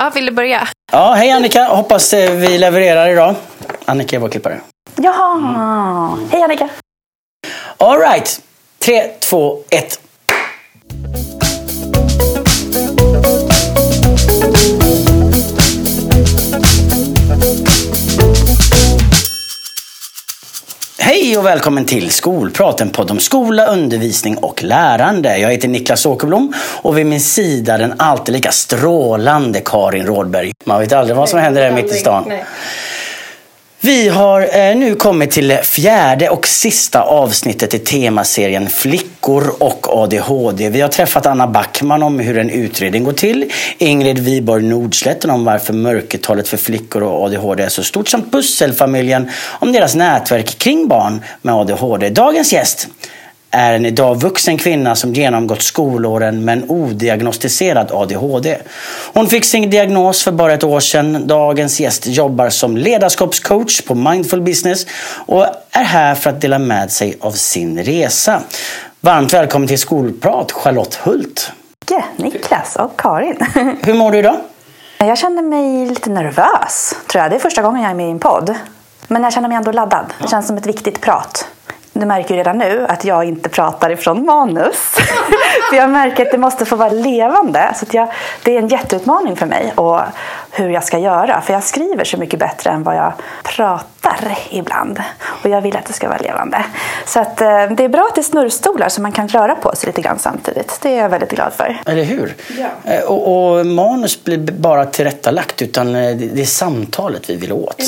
Ja, vill du börja? Ja, hej Annika. Hoppas eh, vi levererar idag. Annika är vår klippare. Jaha! Hej Annika! All right. Tre, två, ett. Hej och välkommen till Skolprat, en podd om skola, undervisning och lärande. Jag heter Niklas Åkerblom och vid min sida den alltid lika strålande Karin Rådberg. Man vet aldrig vad som händer där mitt i stan. Vi har eh, nu kommit till fjärde och sista avsnittet i temaserien Flickor och ADHD. Vi har träffat Anna Backman om hur en utredning går till, Ingrid Wiborg Nordslätten om varför mörkertalet för flickor och ADHD är så stort samt Pusselfamiljen om deras nätverk kring barn med ADHD. Dagens gäst är en idag vuxen kvinna som genomgått skolåren med en odiagnostiserad ADHD. Hon fick sin diagnos för bara ett år sedan. Dagens gäst jobbar som ledarskapscoach på Mindful Business och är här för att dela med sig av sin resa. Varmt välkommen till Skolprat, Charlotte Hult. Ja, Niklas och Karin. Hur mår du idag? Jag känner mig lite nervös, tror jag. Det är första gången jag är med i en podd. Men jag känner mig ändå laddad. Det känns som ett viktigt prat. Du märker ju redan nu att jag inte pratar ifrån manus. för jag märker att det måste få vara levande. Så jag, det är en jätteutmaning för mig och hur jag ska göra. För jag skriver så mycket bättre än vad jag pratar ibland. Och jag vill att det ska vara levande. Så att, eh, det är bra att det är snurrstolar så man kan röra på sig lite grann samtidigt. Det är jag väldigt glad för. Eller hur? Ja. Eh, Och, och manus blir bara tillrättalagt utan eh, det är samtalet vi vill åt.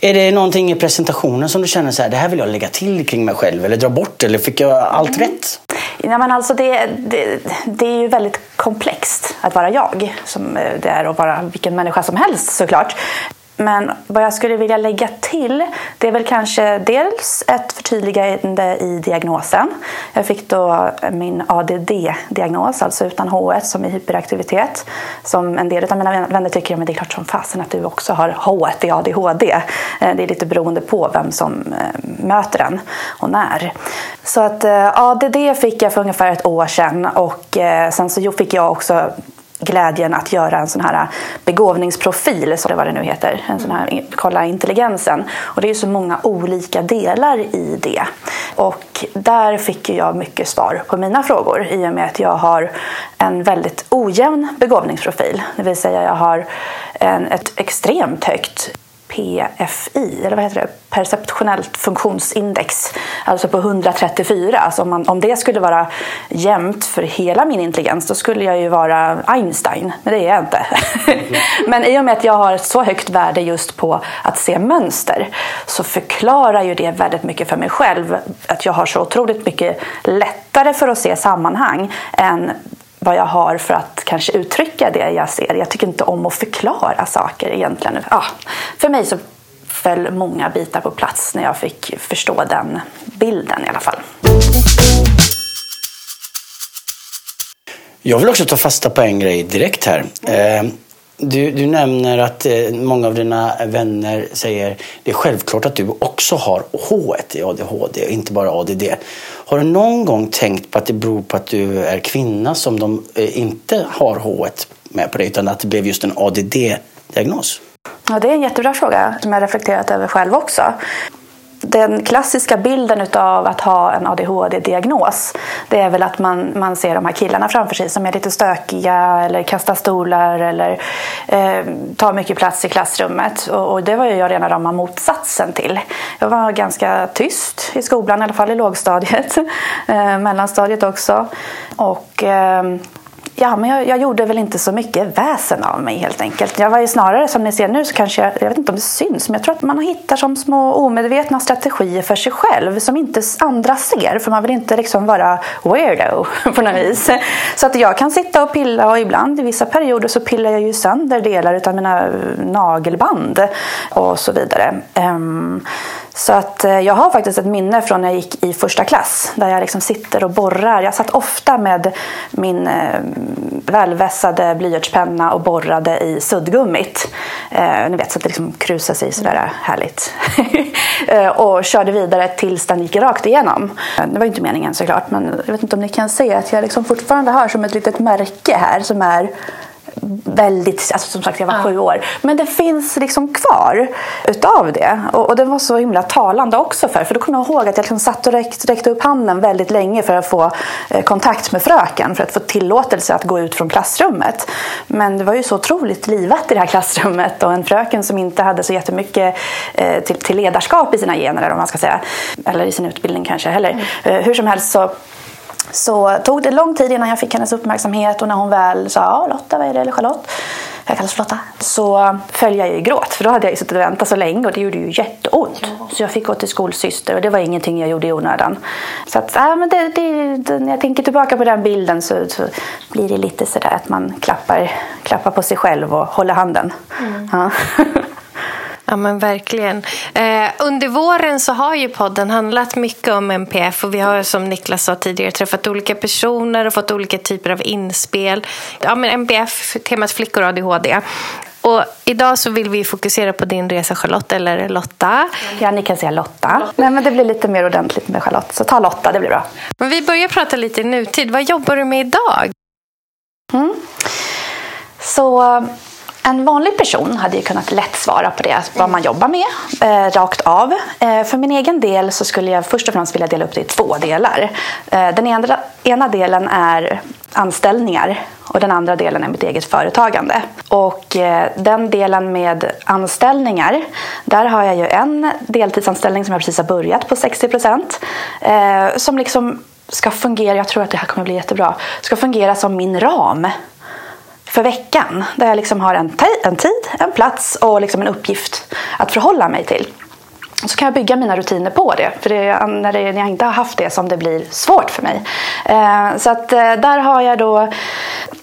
Är det någonting i presentationen som du känner så här, det här vill jag lägga till kring mig själv eller dra bort eller fick jag allt rätt? Ja, men alltså det, det, det är ju väldigt komplext att vara jag, som det är att vara vilken människa som helst såklart. Men vad jag skulle vilja lägga till det är väl kanske dels ett förtydligande i diagnosen. Jag fick då min ADD-diagnos, alltså utan H1 som i hyperaktivitet. Som en del av mina vänner tycker, att det är klart som fasen att du också har H1 i ADHD. Eh, det är lite beroende på vem som eh, möter den och när. Så att eh, ADD fick jag för ungefär ett år sedan och sen så fick jag också glädjen att göra en sån här begåvningsprofil, så det vad det nu heter. En sån här, kolla intelligensen. Och det är ju så många olika delar i det. Och där fick jag mycket svar på mina frågor i och med att jag har en väldigt ojämn begåvningsprofil. Det vill säga jag har en, ett extremt högt PFI, eller vad heter det? Perceptionellt funktionsindex, alltså på 134. Alltså om, man, om det skulle vara jämnt för hela min intelligens då skulle jag ju vara Einstein, men det är jag inte. men i och med att jag har ett så högt värde just på att se mönster så förklarar ju det väldigt mycket för mig själv att jag har så otroligt mycket lättare för att se sammanhang än vad jag har för att kanske uttrycka det jag ser. Jag tycker inte om att förklara saker egentligen. Ja, för mig så föll många bitar på plats när jag fick förstå den bilden i alla fall. Jag vill också ta fasta på en grej direkt här. Mm. Du, du nämner att eh, många av dina vänner säger det är självklart att du också har H1 i ADHD och inte bara ADD. Har du någon gång tänkt på att det beror på att du är kvinna som de eh, inte har H1 med på dig, utan att det blev just en ADD-diagnos? Ja, det är en jättebra fråga som jag reflekterat över själv också. Den klassiska bilden av att ha en ADHD-diagnos det är väl att man, man ser de här killarna framför sig som är lite stökiga eller kastar stolar eller eh, tar mycket plats i klassrummet. Och, och det var ju jag rena rama motsatsen till. Jag var ganska tyst i skolan, i alla fall i lågstadiet. Eh, mellanstadiet också. Och... Eh, Ja, men jag, jag, gjorde väl inte så mycket väsen av mig helt enkelt. Jag var ju snarare, som ni ser nu, så kanske jag, jag vet inte om det syns, men jag tror att man hittar som små omedvetna strategier för sig själv som inte andra ser, för man vill inte liksom vara weirdo på något vis. Så att jag kan sitta och pilla och ibland i vissa perioder så pillar jag ju sönder delar av mina nagelband och så vidare. Ehm, så att eh, jag har faktiskt ett minne från när jag gick i första klass där jag liksom sitter och borrar. Jag satt ofta med min eh, välvässade blyertspenna och borrade i suddgummit. Eh, ni vet, så att det liksom krusar sig sådär härligt. Eh, och körde vidare tills den gick rakt igenom. Det var inte meningen såklart, men jag vet inte om ni kan se att jag liksom fortfarande har som ett litet märke här som är väldigt, alltså som sagt jag var ja. sju år. Men det finns liksom kvar utav det. Och, och det var så himla talande också för. För då kommer jag ihåg att jag liksom satt och räckte, räckte upp handen väldigt länge för att få eh, kontakt med fröken. För att få tillåtelse att gå ut från klassrummet. Men det var ju så otroligt livat i det här klassrummet. Och en fröken som inte hade så jättemycket eh, till, till ledarskap i sina gener. Eller, man ska säga. eller i sin utbildning kanske heller. Mm. Eh, hur som helst så så tog det lång tid innan jag fick hennes uppmärksamhet och när hon väl sa ja, Lotta, vad är det? Eller Charlotte, jag kallas Lotta. Så föll jag i gråt för då hade jag ju suttit och väntat så länge och det gjorde ju jätteont. Ja. Så jag fick gå till skolsyster och det var ingenting jag gjorde i onödan. Så att, ja, men det, det, när jag tänker tillbaka på den bilden så, så, blir det lite sådär att man klappar, klappar på sig själv och håller handen. Mm. Ja. Ja men verkligen. Eh, under våren så har ju podden handlat mycket om MPF och vi har som Niklas sa tidigare träffat olika personer och fått olika typer av inspel. Ja men MPF, temat flickor och ADHD. Och idag så vill vi fokusera på din resa Charlotte, eller Lotta. Ja, ni kan säga Lotta. Nej, men det blir lite mer ordentligt med Charlotte, så ta Lotta, det blir bra. Men vi börjar prata lite nutid. Vad jobbar du med idag? Mm. Så en vanlig person hade ju kunnat lätt svara på det, vad man jobbar med, eh, rakt av. Eh, för min egen del så skulle jag först och främst vilja dela upp det i två delar. Eh, den ena, ena delen är anställningar och den andra delen är mitt eget företagande. Och eh, den delen med anställningar, där har jag ju en deltidsanställning som jag precis har börjat på 60 procent. Eh, som liksom ska fungera, jag tror att det här kommer bli jättebra, ska fungera som min ram för veckan. Där jag liksom har en, en tid, en plats och liksom en uppgift att förhålla mig till. Så kan jag bygga mina rutiner på det. För det är när, det, när jag inte har haft det som det blir svårt för mig. Eh, så att eh, där har jag då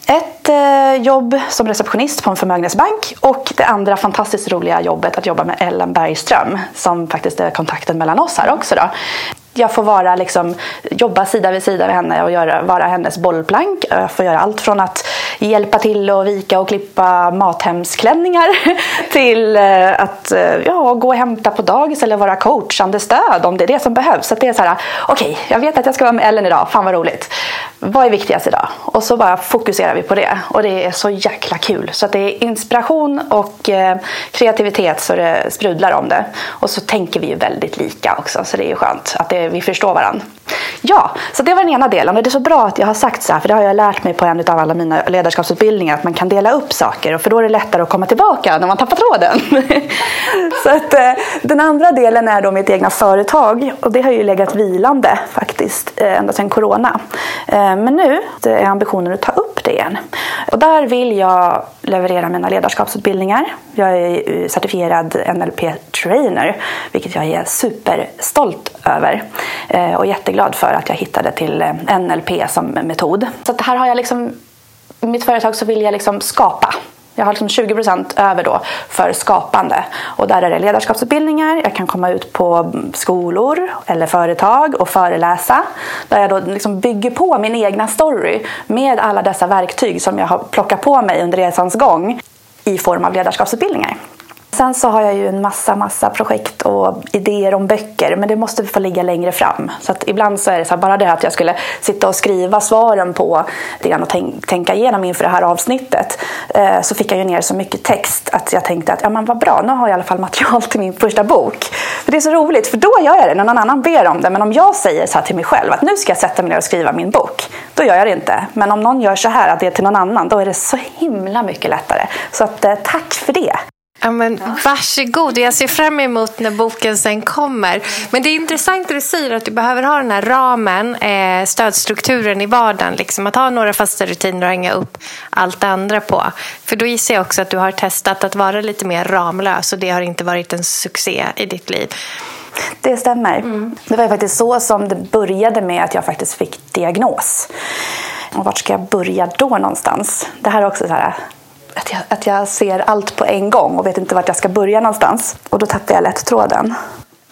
ett eh, jobb som receptionist på en förmögenhetsbank och det andra fantastiskt roliga jobbet att jobba med Ellen Bergström som faktiskt är kontakten mellan oss här också. Då jag får vara, liksom, jobba sida vid sida med henne och göra, vara hennes bollplank. Jag får göra allt från att hjälpa till att vika och klippa mathemsklänningar till eh, att eh, ja, gå och hämta på dagis eller vara coachande stöd om det är det som behövs. Så det är så här, okej, okay, jag vet att jag ska vara med Ellen idag, fan vad roligt. Vad är viktigast idag? Och så bara fokuserar vi på det och det är så jäkla kul. Så att det är inspiration och eh, kreativitet så det sprudlar om det. Och så tänker vi ju väldigt lika också så det är ju skönt att det vi förstår varandra. Ja, så det var den ena delen. Och det är så bra att jag har sagt så här, för det har jag lärt mig på en av alla mina ledarskapsutbildningar, att man kan dela upp saker. För då är det lättare att komma tillbaka när man tappar tråden. så att, eh, den andra delen är då mitt egna företag. Och det har ju legat vilande faktiskt, eh, ända sedan corona. Eh, Eh, men nu är ambitionen att ta upp det igen. Och där vill jag leverera mina ledarskapsutbildningar. Jag är certifierad NLP-trainer, vilket jag är superstolt över. Eh, och jätteglad för att jag hittade till eh, NLP som metod. Så här har jag liksom, i mitt företag så vill jag liksom skapa. Jag har liksom 20% över då för skapande. Och där är det ledarskapsutbildningar, jag kan komma ut på skolor eller företag och föreläsa. Där jag då liksom bygger på min egna story med alla dessa verktyg som jag har plockat på mig under resans gång i form av ledarskapsutbildningar. Sen så har jag ju en massa, massa projekt och idéer om böcker men det måste få ligga längre fram. Så att ibland så är det så här, bara det att jag skulle sitta och skriva svaren på det och tänk, tänka igenom inför det här avsnittet eh, så fick jag ju ner så mycket text att jag tänkte att ja men vad bra, nu har jag i alla fall material till min första bok. För det är så roligt för då gör jag det när någon annan ber om det men om jag säger så här till mig själv att nu ska jag sätta mig ner och skriva min bok då gör jag det inte. Men om någon gör så här att det är till någon annan då är det så himla mycket lättare. Så att, eh, tack för det! Ja, men, varsågod, jag ser fram emot när boken sen kommer. Men det är intressant att du säger att du behöver ha den här ramen, eh, stödstrukturen i vardagen. Liksom, att ha några fasta rutiner och hänga upp allt det andra på. För då gissar jag också att du har testat att vara lite mer ramlös och det har inte varit en succé i ditt liv. Det stämmer. Mm. Det var faktiskt så som det började med att jag faktiskt fick diagnos. Och vart ska jag börja då någonstans? Det här är också så här att jag, att jag ser allt på en gång och vet inte vart jag ska börja någonstans. Och då tappar jag lätt tråden.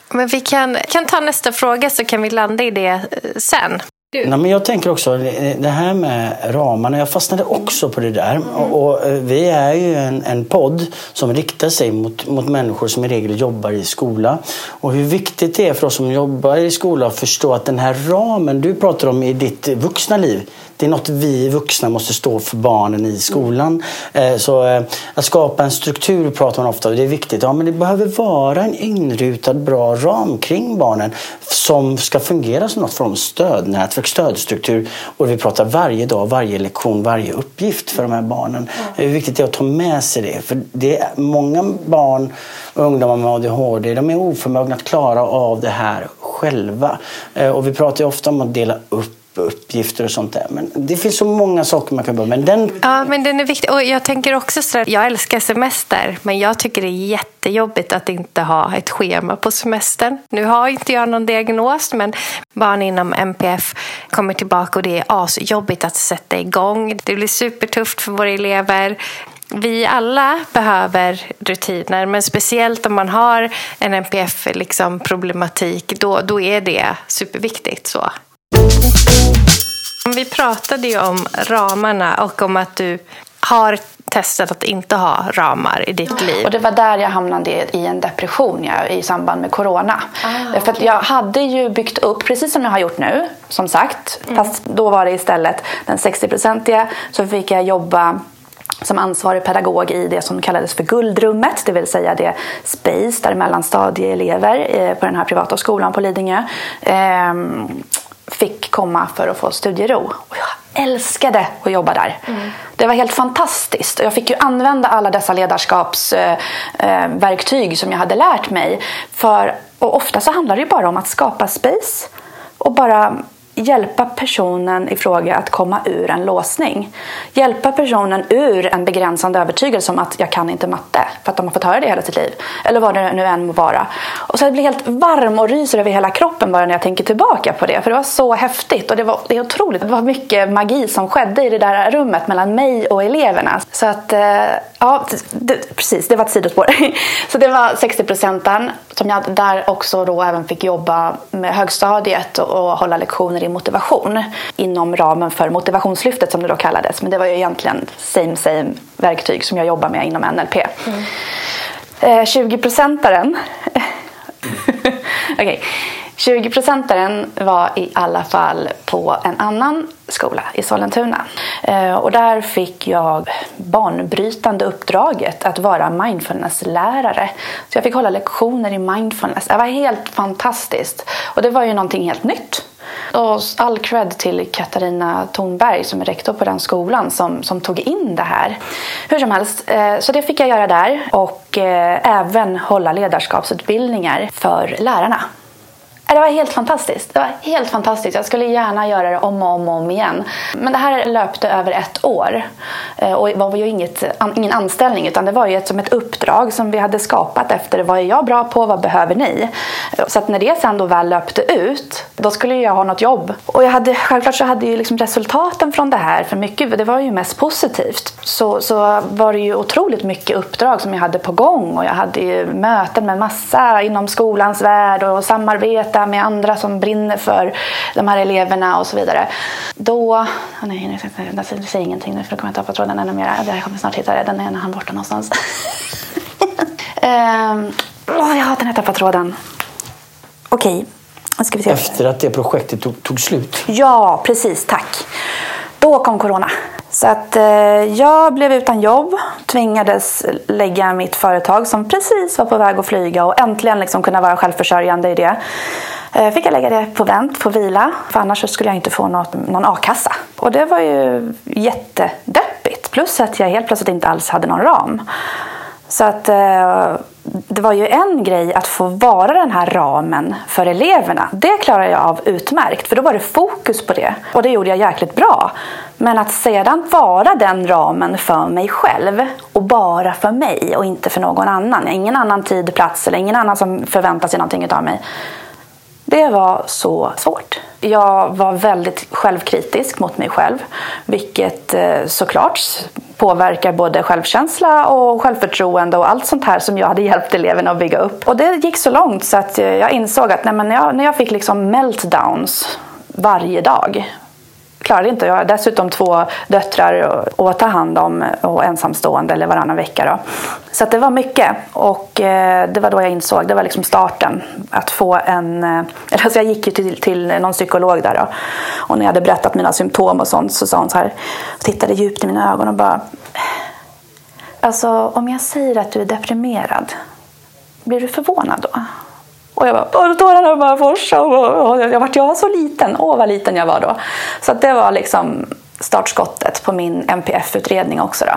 Men vi kan, kan ta nästa fråga så kan vi landa i det eh, sen. Nej, men jag tänker också det här med ramarna. Jag fastnade också på det där. Och, och eh, vi är ju en, en podd som riktar sig mot, mot människor som i regel jobbar i skola. Och hur viktigt det är för oss som jobbar i skola att förstå att den här ramen du pratar om i ditt vuxna liv det är något vi vuxna måste stå för barnen i skolan. Mm. Så eh, att skapa en struktur pratar man ofta om. Det är viktigt. Ja, men det behöver vara en inrutad bra ram kring barnen som ska fungera som något form av stödnätverk, stödstruktur. Och vi pratar varje dag, varje lektion, varje uppgift för de här barnen. Mm. Det är viktigt att ta med sig det. För det är många barn och ungdomar med ADHD de är oförmögna att klara av det här själva. Eh, och vi pratar ofta om att dela upp uppgifter och sånt där. Men det finns så många saker man kan börja med. Den... Ja, men den är viktig. Och jag tänker också så jag älskar semester, men jag tycker det är jättejobbigt att inte ha ett schema på semestern. Nu har inte jag någon diagnos, men barn inom MPF kommer tillbaka och det är asjobbigt att sätta igång. Det blir supertufft för våra elever vi alla behöver rutiner, men speciellt om man har en NPF-problematik, liksom, då, då är det superviktigt. Så. Vi pratade ju om ramarna och om att du har testat att inte ha ramar i ditt liv. Och det var där jag hamnade i en depression ja, i samband med corona. Ah, För jag hade ju byggt upp, precis som jag har gjort nu, som sagt. Mm. Fast då var det istället den 60-procentiga. Så fick jag jobba som ansvarig pedagog i det som kallades för Guldrummet, det vill säga det space där mellanstadieelever eh, på den här privata skolan på Lidingö ehm, fick komma för att få studiero. Och jag älskade att jobba där. Mm. Det var helt fantastiskt. Jag fick ju använda alla dessa ledarskapsverktyg eh, eh, som jag hade lärt mig. För, och ofta så handlar det ju bara om att skapa space och bara hjälpa personen i fråga att komma ur en låsning. Hjälpa personen ur en begränsande övertygelse om att jag kan inte matte för att de har fått höra det hela sitt liv. Eller vad det nu än må vara. Och så jag blir helt varm och ryser över hela kroppen bara när jag tänker tillbaka på det. För det var så häftigt och det var det är otroligt. Det var mycket magi som skedde i det där rummet mellan mig och eleverna. Så att, eh, ja det, precis, det var ett sidospår. Så det var 60 procenten som jag där också då även fick jobba med högstadiet och, och hålla lektioner din motivation inom ramen för motivationslyftet som det då kallades. Men det var ju egentligen same same verktyg som jag jobbar med inom NLP. Mm. Eh, 20-procentaren okay. 20-procentaren var i alla fall på en annan skola i Sollentuna. Eh, och där fick jag banbrytande uppdraget att vara mindfulnesslärare. Så jag fick hålla lektioner i mindfulness. Det var helt fantastiskt. Och det var ju någonting helt nytt. Och all cred till Katarina Thornberg som är rektor på den skolan som, som tog in det här. Hur som helst, eh, så det fick jag göra där och eh, även hålla ledarskapsutbildningar för lärarna. Det var helt fantastiskt. Det var helt fantastiskt. Jag skulle gärna göra det om och om, och om igen. Men det här löpte över ett år. Eh, och det var ju inget, ingen anställning utan det var ju ett, som ett uppdrag som vi hade skapat efter vad är jag bra på, vad behöver ni? Eh, så att när det sen då väl löpte ut, då skulle jag ha något jobb. Och jag hade, självklart så hade ju liksom resultaten från det här, för mycket, det var ju mest positivt, så, så var det ju otroligt mycket uppdrag som jag hade på gång och jag hade ju möten med massa inom skolans värld och samarbete med andra som brinner för de här eleverna och så vidare. Då... Oh nej, jag säger ingenting nu för då kommer jag tappa tråden ännu mer. Jag kommer snart hitta det. Den är han borta någonstans. um, oh, jag har den här tappat tråden. Okej. Okay. Efter att det projektet tog, tog slut? Ja, precis. Tack. Då kom corona. Så att eh, jag blev utan jobb, tvingades lägga mitt företag som precis var på väg att flyga och äntligen liksom kunna vara självförsörjande i det. Eh, fick jag lägga det på vänt, på vila, för annars skulle jag inte få något, någon a-kassa. Och det var ju jättedeppigt, plus att jag helt plötsligt inte alls hade någon ram. Så att eh, det var ju en grej att få vara den här ramen för eleverna. Det klarade jag av utmärkt, för då var det fokus på det. Och det gjorde jag jäkligt bra. Men att sedan vara den ramen för mig själv och bara för mig och inte för någon annan. Ingen annan tid, plats eller ingen annan som förväntar sig någonting av mig. Det var så svårt. Jag var väldigt självkritisk mot mig själv, vilket eh, såklart påverkar både självkänsla och självförtroende och allt sånt här som jag hade hjälpt eleverna att bygga upp. Och det gick så långt så att eh, jag insåg att nej, men när, jag, när jag fick liksom meltdowns varje dag klarade inte. Jag har dessutom två döttrar att ta hand om och ensamstående eller varannan vecka. Då. Så det var mycket och eh, det var då jag insåg, det var liksom starten. Att få en, eh, alltså jag gick ju till, till någon psykolog där då. och när jag hade berättat mina symptom och sånt så sa hon så här, tittade djupt i mina ögon och bara Alltså om jag säger att du är deprimerad, blir du förvånad då? Och jag bara, tårarna bara forsade. Jag jag, jag så liten. Åh, vad liten jag var då. Så det var liksom startskottet på min NPF-utredning också. Då.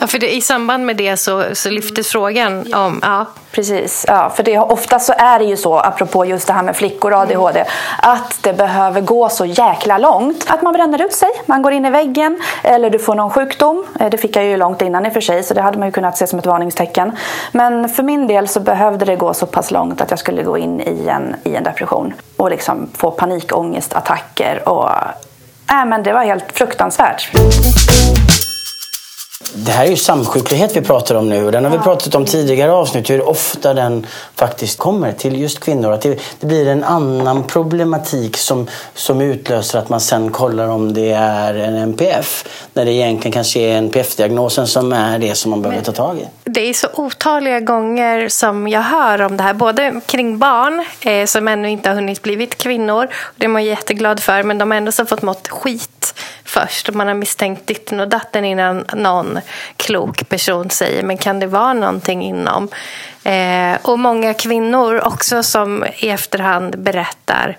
Ja, för det, I samband med det så, så lyftes frågan om... Ja. Precis, ja, för det, ofta så är det ju så, apropå just det här med flickor och ADHD, att det behöver gå så jäkla långt att man bränner ut sig, man går in i väggen eller du får någon sjukdom. Eh, det fick jag ju långt innan i och för sig, så det hade man ju kunnat se som ett varningstecken. Men för min del så behövde det gå så pass långt att jag skulle gå in i en, i en depression och liksom få panikångestattacker. Och, äh, men det var helt fruktansvärt. Det här är ju samsjuklighet vi pratar om nu och den har vi pratat om tidigare avsnitt hur ofta den faktiskt kommer till just kvinnor. Att det, det, blir en annan problematik som, som utlöser att man sen kollar om det är en NPF. När det egentligen kanske är NPF-diagnosen som är det som man behöver ta tag i. Det är så otaliga gånger som jag hör om det här, både kring barn eh, som ännu inte har hunnit blivit kvinnor. Det är man jätteglad för, men de har ändå så fått mått skit först. Man har misstänkt ditten och datten innan någon klok person säger men kan det vara någonting inom? Eh, och många kvinnor också som i efterhand berättar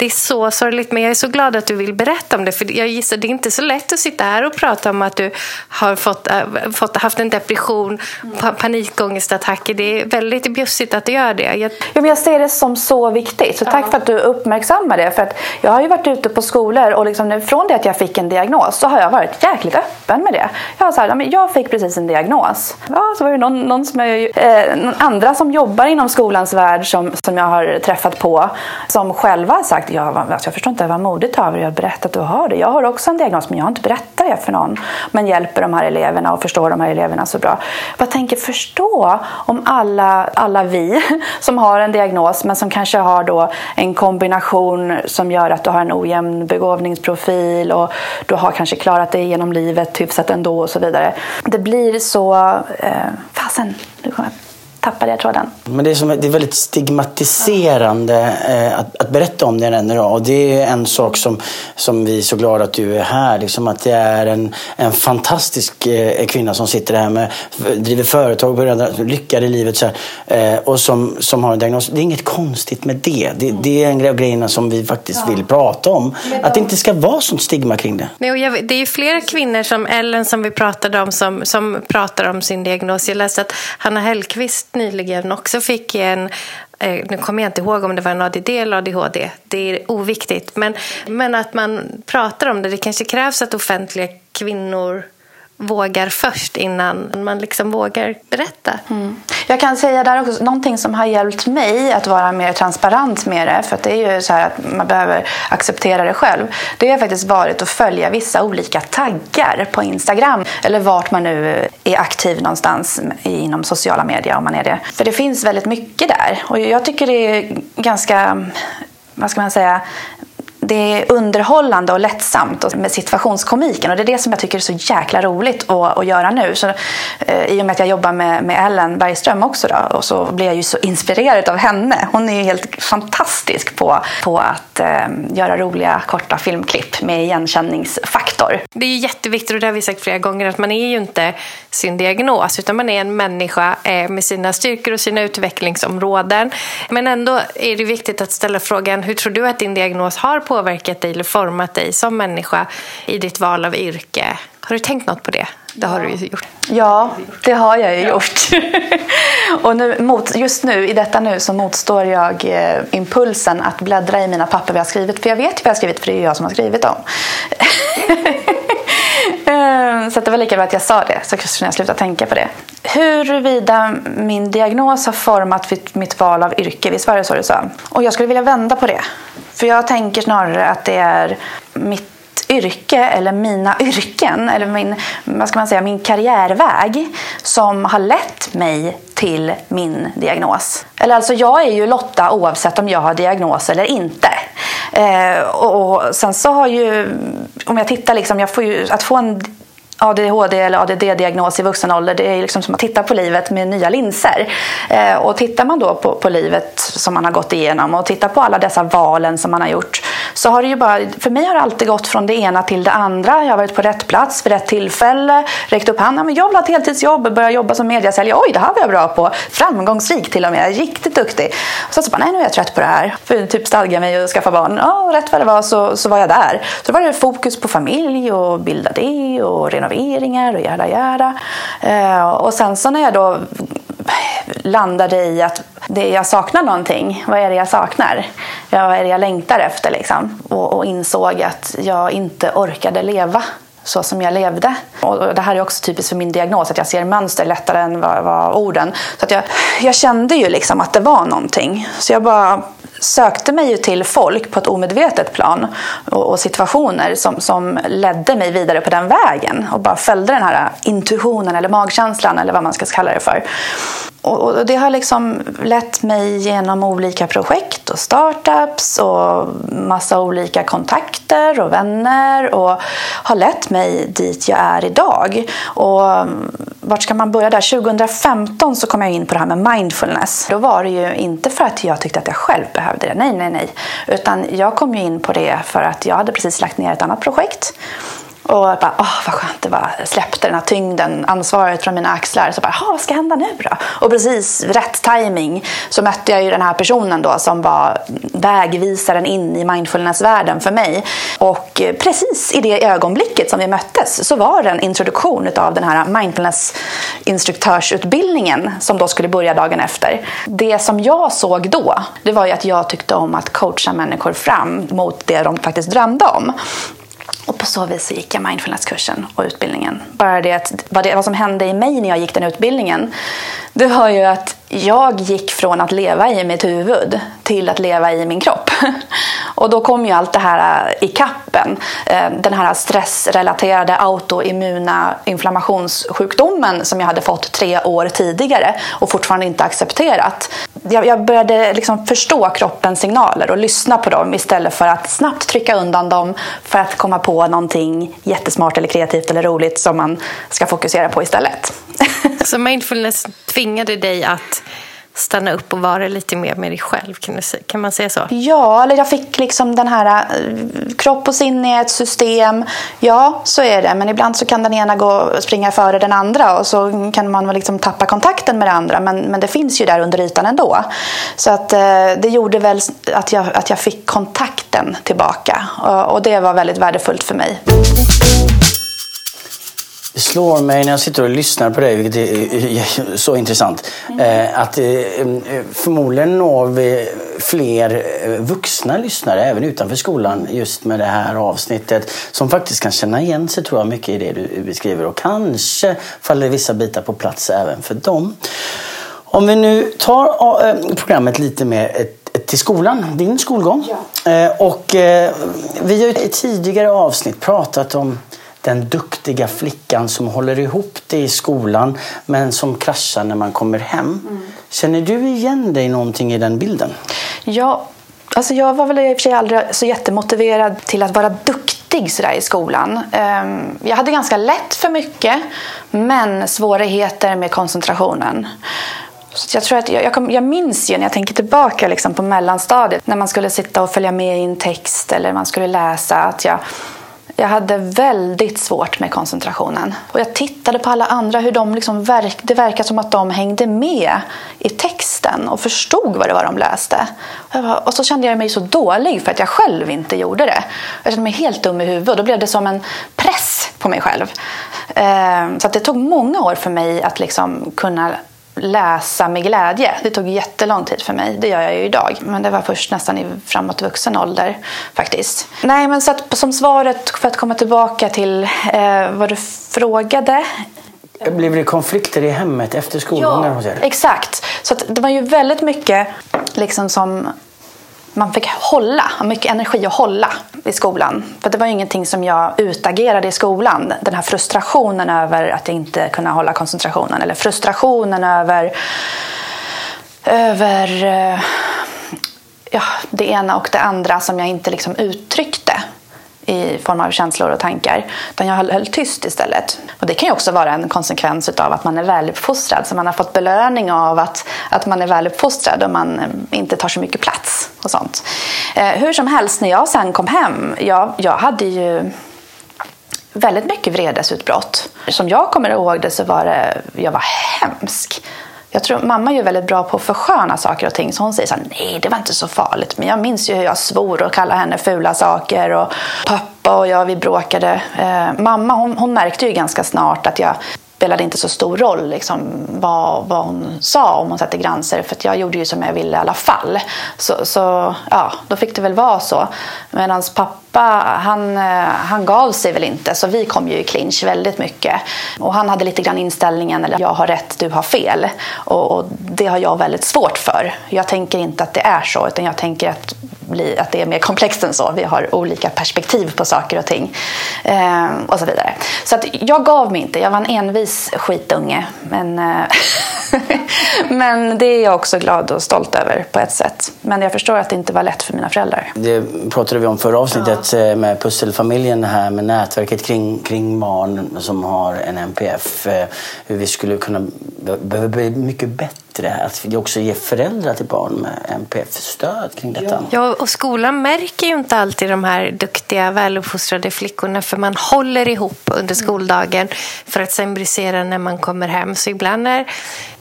det är så sorgligt, men jag är så glad att du vill berätta om det. För jag gissar det är inte så lätt att sitta här och prata om att du har fått, äh, fått haft en depression, pa panikångestattacker. Det är väldigt bjussigt att du gör det. Jag... Ja, men jag ser det som så viktigt, så tack ja. för att du uppmärksammar det. För att jag har ju varit ute på skolor och liksom, från det att jag fick en diagnos så har jag varit jäkligt öppen med det. Jag, har så här, jag fick precis en diagnos. Ja, så var det någon, någon som jag, eh, någon andra som jobbar inom skolans värld som, som jag har träffat på som själva har sagt jag, alltså jag förstår inte vad modigt av dig att berätta att du har det. Jag har också en diagnos men jag har inte berättat det för någon. Men hjälper de här eleverna och förstår de här eleverna så bra. Jag tänker förstå om alla, alla vi som har en diagnos men som kanske har då en kombination som gör att du har en ojämn begåvningsprofil och du har kanske klarat dig genom livet hyfsat ändå och så vidare. Det blir så... Eh, fasen, nu kommer jag tappade jag tråden. Men det är, som, det är väldigt stigmatiserande eh, att, att, berätta om det än idag. Och det är en sak som, som vi är så glada att du är här. Liksom att det är en, en fantastisk eh, kvinna som sitter här med, driver företag, lyckad i livet så här, eh, och som, som har en diagnos. Det är inget konstigt med det. Det, det är en grej av grejerna som vi faktiskt ja. vill prata om. Att det inte ska vara sånt stigma kring det. Nej, och jag, det är flera kvinnor som Ellen som vi pratade om som, som pratar om sin diagnos. Jag läste att Hanna Hellqvist nyligen också fick en eh, nu kommer jag inte ihåg om det var en ADD eller ADHD. Det är oviktigt. Men, men att man pratar om det. Det kanske krävs att offentliga kvinnor vågar först innan man liksom vågar berätta. Mm. Jag kan säga där också, någonting som har hjälpt mig att vara mer transparent med det, för det är ju så att man behöver acceptera det själv. Det har faktiskt varit att följa vissa olika taggar på Instagram eller vart man nu är aktiv någonstans inom sociala medier om man är det. För det finns väldigt mycket där och jag tycker det är ganska vad ska man säga, det är underhållande och lättsamt med situationskomiken och det är det som jag tycker är så jäkla roligt att, att göra nu. Så, eh, I och med att jag jobbar med, med Ellen Bergström också då, och så blir jag ju så inspirerad av henne. Hon är ju helt fantastisk på, på att eh, göra roliga korta filmklipp med igenkänningsfaktor. Det är jätteviktigt och det har vi sagt flera gånger att man är ju inte sin diagnos utan man är en människa eh, med sina styrkor och sina utvecklingsområden. Men ändå är det viktigt att ställa frågan hur tror du att din diagnos har påverkat dig eller format dig som människa i ditt val av yrke? Har du tänkt något på det? Det har du ju gjort. Ja, det har jag ju gjort. och nu, mot, just nu, i detta nu, så motstår jag eh, impulsen att bläddra i mina papper vi har skrivit. För jag vet ju vad jag har skrivit, för det är jag som har skrivit dem. Eh, så det var lika bra att jag sa det, så kunde jag sluta tänka på det. Huruvida min diagnos har format mitt val av yrke, visst var det så du sa? Och jag skulle vilja vända på det. För jag tänker snarare att det är mitt yrke eller mina yrken eller min, vad ska man säga, min karriärväg som har lett mig till min diagnos. Eller alltså jag är ju Lotta oavsett om jag har diagnos eller inte. Eh, och, och sen så har ju, om jag tittar liksom, jag får ju, att få en ADHD eller ADD-diagnos i vuxen ålder, det är liksom som att titta på livet med nya linser. Eh, och tittar man då på, på livet som man har gått igenom och tittar på alla dessa valen som man har gjort så har det ju bara, för mig har det alltid gått från det ena till det andra. Jag har varit på rätt plats vid rätt tillfälle, räckt upp handen. Men jag vill ha ett heltidsjobb, börja jobba som mediasäljare. Oj, det här var jag bra på. Framgångsrik till och med, riktigt duktig. Och sen så bara, nej nu är jag trött på det här. För typ stadga mig och skaffa barn. Ja, rätt vad det var så, så var jag där. Så då var det fokus på familj och bilda det och renovera renoveringar och jada jada. Eh, och sen så när jag då landade i att det, jag saknar någonting. Vad är det jag saknar? Ja, vad är det jag längtar efter? Liksom? Och, och insåg att jag inte orkade leva så som jag levde. Och det här är också typiskt för min diagnos, att jag ser mönster lättare än vad, vad orden. Så att jag, jag kände ju liksom att det var någonting. Så jag bara sökte mig ju till folk på ett omedvetet plan och, och, situationer som, som ledde mig vidare på den vägen och bara följde den här intuitionen eller magkänslan eller vad man ska kalla det för. Och, och det har liksom lett mig genom olika projekt och startups och massa olika kontakter och vänner och har lett mig dit jag är idag. Och mm, vart ska man börja där? 2015 så kom jag in på det här med mindfulness. Då var det ju inte för att jag tyckte att jag själv behövde det. Nej, nej, nej. Utan jag kom ju in på det för att jag hade precis lagt ner ett annat projekt. Och jag bara, åh vad skönt det var. Jag släppte den här tyngden, ansvaret från mina axlar. Så bara, vad ska hända nu då? Och precis rätt timing så mötte jag ju den här personen då som var vägvisaren in i mindfulnessvärlden för mig. Och precis i det ögonblicket som vi möttes så var det en introduktion av den här mindfulnessinstruktörsutbildningen som då skulle börja dagen efter. Det som jag såg då, det var ju att jag tyckte om att coacha människor fram mot det de faktiskt drömde om. Och på så vis gick jag mindfulnesskursen och utbildningen. Bara det att vad, det, vad som hände i mig när jag gick den utbildningen, det var ju att jag gick från att leva i mitt huvud till att leva i min kropp. Och då kom ju allt det här äh, i kappen. Äh, den här stressrelaterade autoimmuna inflammationssjukdomen som jag hade fått tre år tidigare och fortfarande inte accepterat. Jag började liksom förstå kroppens signaler och lyssna på dem istället för att snabbt trycka undan dem för att komma på någonting jättesmart eller kreativt eller roligt som man ska fokusera på istället. Så mindfulness tvingade dig att stanna upp och vara lite mer med dig själv? Kan, du, kan man säga så? Ja, eller jag fick liksom den här eh, kropp och sinne är ett system. Ja, så är det. Men ibland så kan den ena gå springa före den andra och så kan man liksom tappa kontakten med det andra. Men, men det finns ju där under ytan ändå. Så att, eh, det gjorde väl att jag, att jag fick kontakten tillbaka. Och, och det var väldigt värdefullt för mig. Det slår mig när jag sitter och lyssnar på dig, vilket är så intressant, mm. att eh, förmodligen når vi fler eh, vuxna lyssnare även utanför skolan just med det här avsnittet som faktiskt kan känna igen sig tror jag mycket i det du beskriver och kanske faller vissa bitar på plats även för dem. Om vi nu tar programmet lite mer till skolan, din skolgång. Ja. Och vi har i tidigare avsnitt pratat om den duktiga flickan som håller ihop det i skolan men som kraschar när man kommer hem. Mm. Känner du igen dig någonting i den bilden? Ja, alltså jag var väl i och för sig aldrig så jättemotiverad till att vara duktig sådär i skolan. Ehm, jag hade ganska lätt för mycket men svårigheter med koncentrationen. Så jag, tror att jag, jag, jag, minns ju när jag tänker tillbaka liksom på mellanstadiet när man skulle sitta och följa med i en text eller man skulle läsa att jag jag hade väldigt svårt med koncentrationen. Och jag tittade på alla andra, hur de liksom verk, det verkade som att de hängde med i texten och förstod vad det var de läste. Och, bara, och så kände jag mig så dålig för att jag själv inte gjorde det. Jag kände mig helt dum i huvudet och då blev det som en press på mig själv. Ehm, så det tog många år för mig att liksom kunna läsa med glädje. Det tog jättelång tid för mig. Det gör jag ju idag. Men det var först nästan i framåt vuxen ålder faktiskt. Nej, men så att, som svaret för att komma tillbaka till eh, vad du frågade. Blev det konflikter i hemmet efter skolgången ja, Exakt. Så det var ju väldigt mycket liksom som man fick hålla, mycket energi att hålla i skolan. För det var ju ingenting som jag utagerade i skolan. Den här frustrationen över att inte kunna hålla koncentrationen. Eller frustrationen över, över eh, ja, det ena och det andra som jag inte liksom uttryckte i form av känslor och tankar. Utan jag höll, höll tyst istället. Och det kan ju också vara en konsekvens av att man är väluppfostrad. Så man har fått belöning av att, att man är väluppfostrad och man eh, inte tar så mycket plats. och sånt. Eh, hur som helst, när jag sen kom hem, jag, jag hade ju väldigt mycket vredesutbrott. Som jag kommer ihåg det så var det, jag var hemsk. Jag tror mamma är väldigt bra på att försköna saker och ting. Så hon säger så här, nej det var inte så farligt. Men jag minns ju hur jag svor och kallade henne fula saker. Och pappa och jag vi bråkade. Eh, mamma hon, hon märkte ju ganska snart att jag spelade inte så stor roll liksom, vad, vad hon sa om hon satte gränser för jag gjorde ju som jag ville i alla fall. Så, så ja, då fick det väl vara så. Medan pappa, han, eh, han gav sig väl inte så vi kom ju i clinch väldigt mycket. Och han hade lite grann inställningen, eller jag har rätt, du har fel. Och, och det har jag väldigt svårt för. Jag tänker inte att det är så, utan jag tänker att bli, att det är mer komplext än så. Vi har olika perspektiv på saker och ting. Eh, och så vidare. Så att jag gav mig inte. Jag var en envis skitunge. Men, eh, men det är jag också glad och stolt över på ett sätt. Men jag förstår att det inte var lätt för mina föräldrar. Det pratade vi om förra avsnittet ja. Eh, med pusselfamiljen här med nätverket kring, kring barn som har en NPF. Eh, hur vi skulle kunna behöva bli mycket bättre. Att vi också ger föräldrar till barn med NPF-stöd kring detta. Ja, och skolan märker ju inte alltid de här duktiga, väluppfostrade flickorna för man håller ihop under skoldagen för att sen brisera när man kommer hem. Så ibland är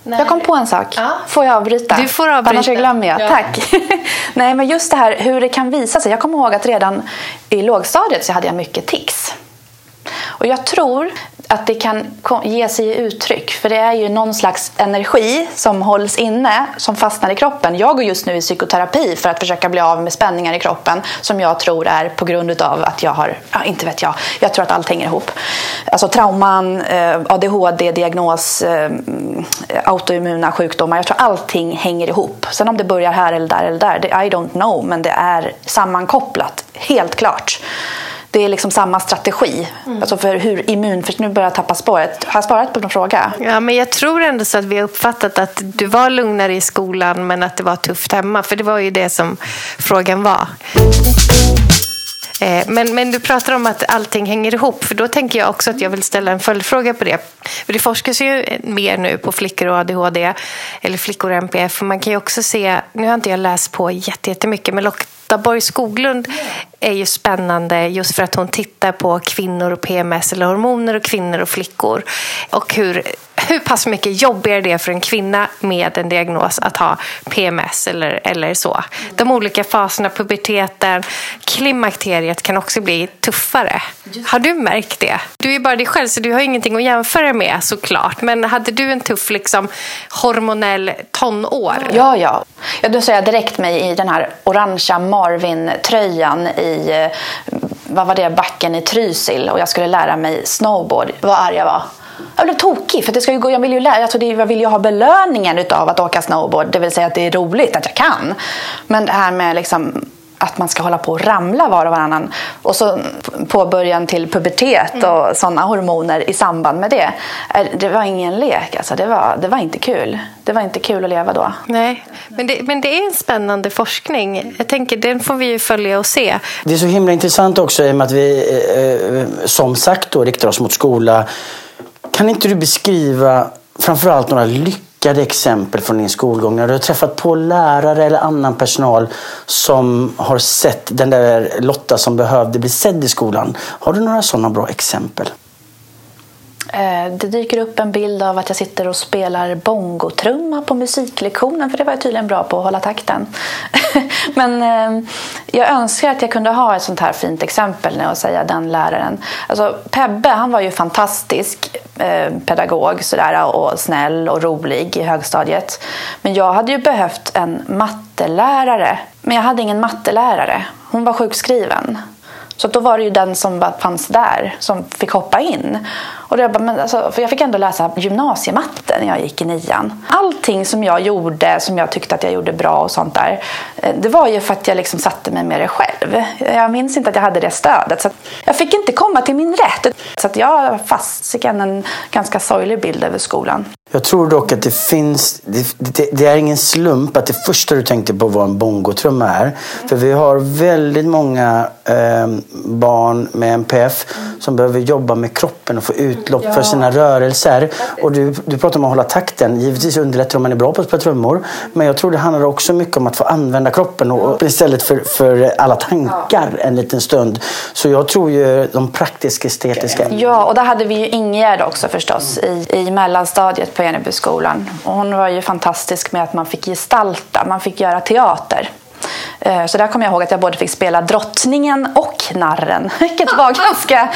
när... Jag kom på en sak. Ja. Får jag avbryta? Du får avbryta. Annars glömmer jag. Ja. Tack. Nej, men just det här hur det kan visa sig. Jag kommer ihåg att redan i lågstadiet så hade jag mycket tics. Och jag tror att det kan ge sig i uttryck. För det är ju någon slags energi som hålls inne, som fastnar i kroppen. Jag går just nu i psykoterapi för att försöka bli av med spänningar i kroppen som jag tror är på grund av att jag har, ja, inte vet jag, jag tror att allt hänger ihop. Alltså trauman, eh, ADHD-diagnos, eh, autoimmuna sjukdomar. Jag tror allting hänger ihop. Sen om det börjar här eller där eller där, I don't know, men det är sammankopplat, helt klart det är liksom samma strategi. Mm. Alltså för hur immun... För nu börjar jag tappa spåret. Har jag svarat på någon fråga? Ja, men jag tror ändå så att vi har uppfattat att du var lugnare i skolan men att det var tufft hemma. För det var ju det som frågan var. Eh, men, men du pratar om att allting hänger ihop. För Då tänker jag också att jag vill ställa en följdfråga på det. För Det forskas ju mer nu på flickor och ADHD, eller flickor och MPF. Man kan ju också se, nu har inte jag läst på jättemycket, men Lotta Borg Skoglund är ju spännande just för att hon tittar på kvinnor och PMS, eller hormoner och kvinnor och flickor. Och hur hur pass mycket jobbigare det är för en kvinna med en diagnos att ha PMS eller, eller så. De olika faserna, puberteten, klimakteriet kan också bli tuffare. Har du märkt det? Du är bara dig själv så du har ingenting att jämföra med såklart. Men hade du en tuff liksom, hormonell tonår? Ja, ja. ja då sa jag direkt mig i den här orangea Marvin-tröjan i eh, vad var det, backen i Trysil och jag skulle lära mig snowboard. Vad arg jag var jag blev tokig. För det ska ju gå, jag vill ju lära, alltså det, jag vill ju ha belöningen av att åka snowboard. Det vill säga att det är roligt att jag kan. Men det här med liksom att man ska hålla på och ramla var och varannan. Och så påbörjan till pubertet mm. och sådana hormoner i samband med det. Det var ingen lek. Alltså det, var, det var inte kul. Det var inte kul att leva då. Nej, men det, men det är en spännande forskning. Jag tänker, den får vi ju följa och se. Det är så himla intressant också i och med att vi eh, eh som sagt då riktar oss mot skola kan inte du beskriva framförallt några lyckade exempel från din skolgång när du har träffat på lärare eller annan personal som har sett den där Lotta som behövde bli sedd i skolan. Har du några sådana bra exempel? Eh, det dyker upp en bild av att jag sitter och spelar bongotrumma på musiklektionen för det var jag tydligen bra på att hålla takten. Men eh, jag önskar att jag kunde ha ett sånt här fint exempel när jag säger den läraren. Alltså, Pebbe han var ju fantastisk eh, pedagog sådär, och snäll och rolig i högstadiet. Men jag hade ju behövt en mattelärare. Men jag hade ingen mattelärare. Hon var sjukskriven. Så då var det ju den som fanns där som fick hoppa in. Och jag, bara, men alltså, för jag fick ändå läsa gymnasiematte när jag gick i nian. Allting som jag gjorde, som jag tyckte att jag gjorde bra och sånt där, eh, det var ju för att jag liksom satte mig med det själv. Jag minns inte att jag hade det stödet. Så jag fick inte komma till min rätt. Så att jag har fasiken en ganska sorglig bild över skolan. Jag tror dock att det finns, det, det, det, är ingen slump att det första du tänkte på var en bongotrumma är. För vi har väldigt många eh, barn med NPF som behöver jobba med kroppen och få ut utlopp ja. för sina rörelser. Och du, du pratar om att hålla takten. Givetvis underlättar om man är bra på att spela trummor. Men jag tror det handlar också mycket om att få använda kroppen och, istället för, för alla tankar en liten stund. Så jag tror ju de praktiska estetiska. Ja, och där hade vi ju Ingegärd också förstås i, i mellanstadiet på Enebyskolan. hon var ju fantastisk med att man fick gestalta, man fick göra teater. Eh, så där kommer jag ihåg att jag både fick spela drottningen och narren, vilket var ganska